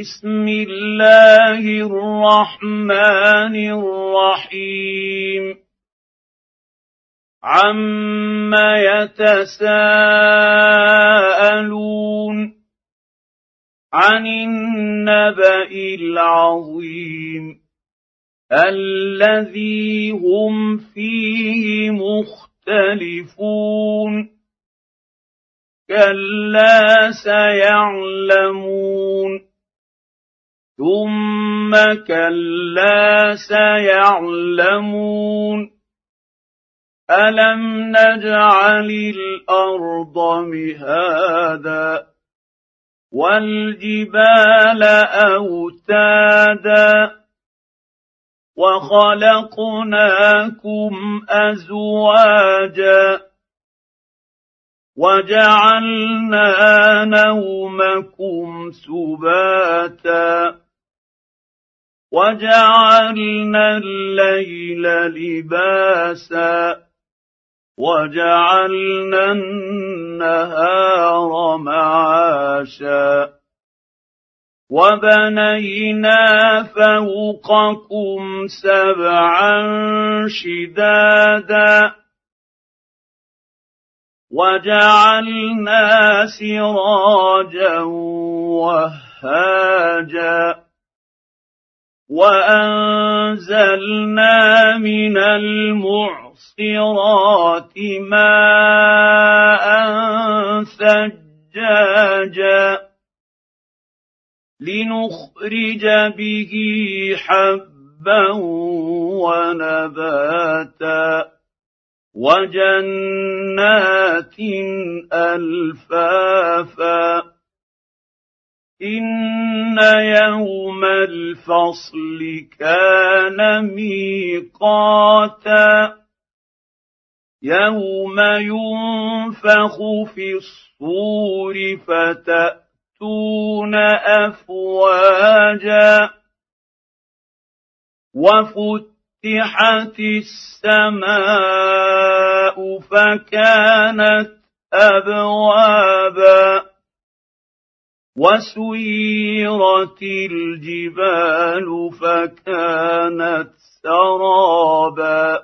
بسم الله الرحمن الرحيم. عم يتساءلون عن النبا العظيم الذي هم فيه مختلفون كلا سيعلمون ثم كلا سيعلمون الم نجعل الأرض مهادا والجبال اوتادا وخلقناكم ازواجا وجعلنا نومكم سباتا وجعلنا الليل لباسا وجعلنا النهار معاشا وبنينا فوقكم سبعا شدادا وجعلنا سراجا وهاجا وأنزلنا من المعصرات ماء ثجاجا لنخرج به حبا ونباتا وجنات ألفافا ان يوم الفصل كان ميقاتا يوم ينفخ في الصور فتاتون افواجا وفتحت السماء فكانت ابوابا وسيرت الجبال فكانت سرابا.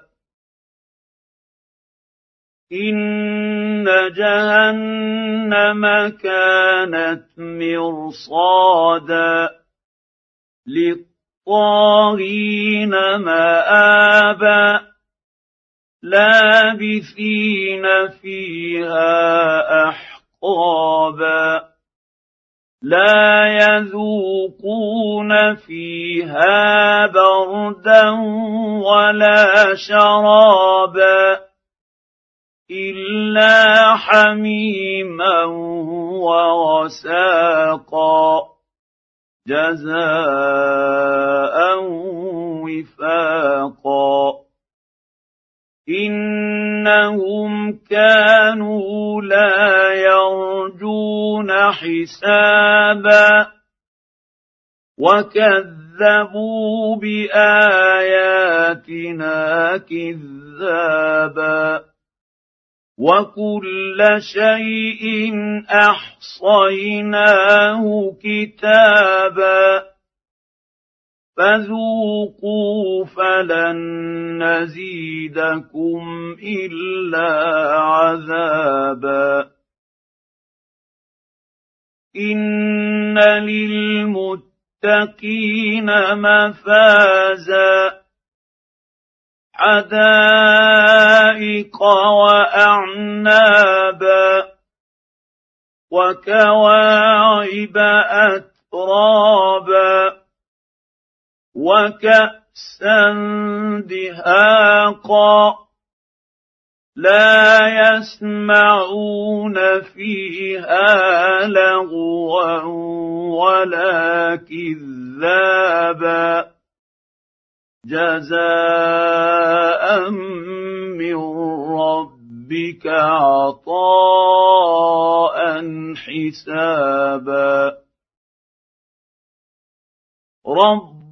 إن جهنم كانت مرصادا. للطاغين مآبا. لابثين فيها أحقابا. لا يذوقون فيها بردا ولا شرابا إلا حميما وغساقا جزاء وفاقا انهم كانوا لا يرجون حسابا وكذبوا باياتنا كذابا وكل شيء احصيناه كتابا فذوقوا فلن نزيدكم إلا عذابا. إن للمتقين مفازا. حدائق وأعنابا وكواعب أترابا. وكأسا دهاقا لا يسمعون فيها لغوا ولا كذابا جزاء من ربك عطاء حسابا رب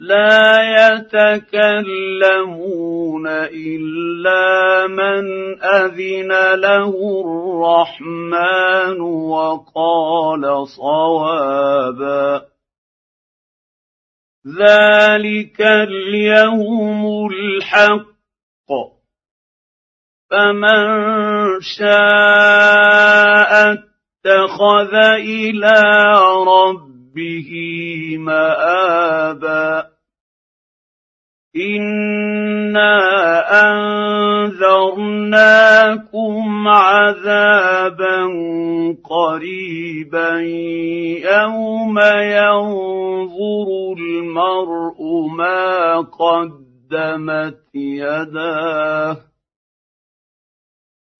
لا يتكلمون إلا من أذن له الرحمن وقال صوابا. ذلك اليوم الحق. فمن شاء اتخذ إلى ربه به مآبا إنا أنذرناكم عذابا قريبا. يوم ينظر المرء ما قدمت يداه.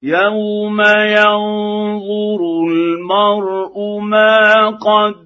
يوم ينظر المرء ما قدمت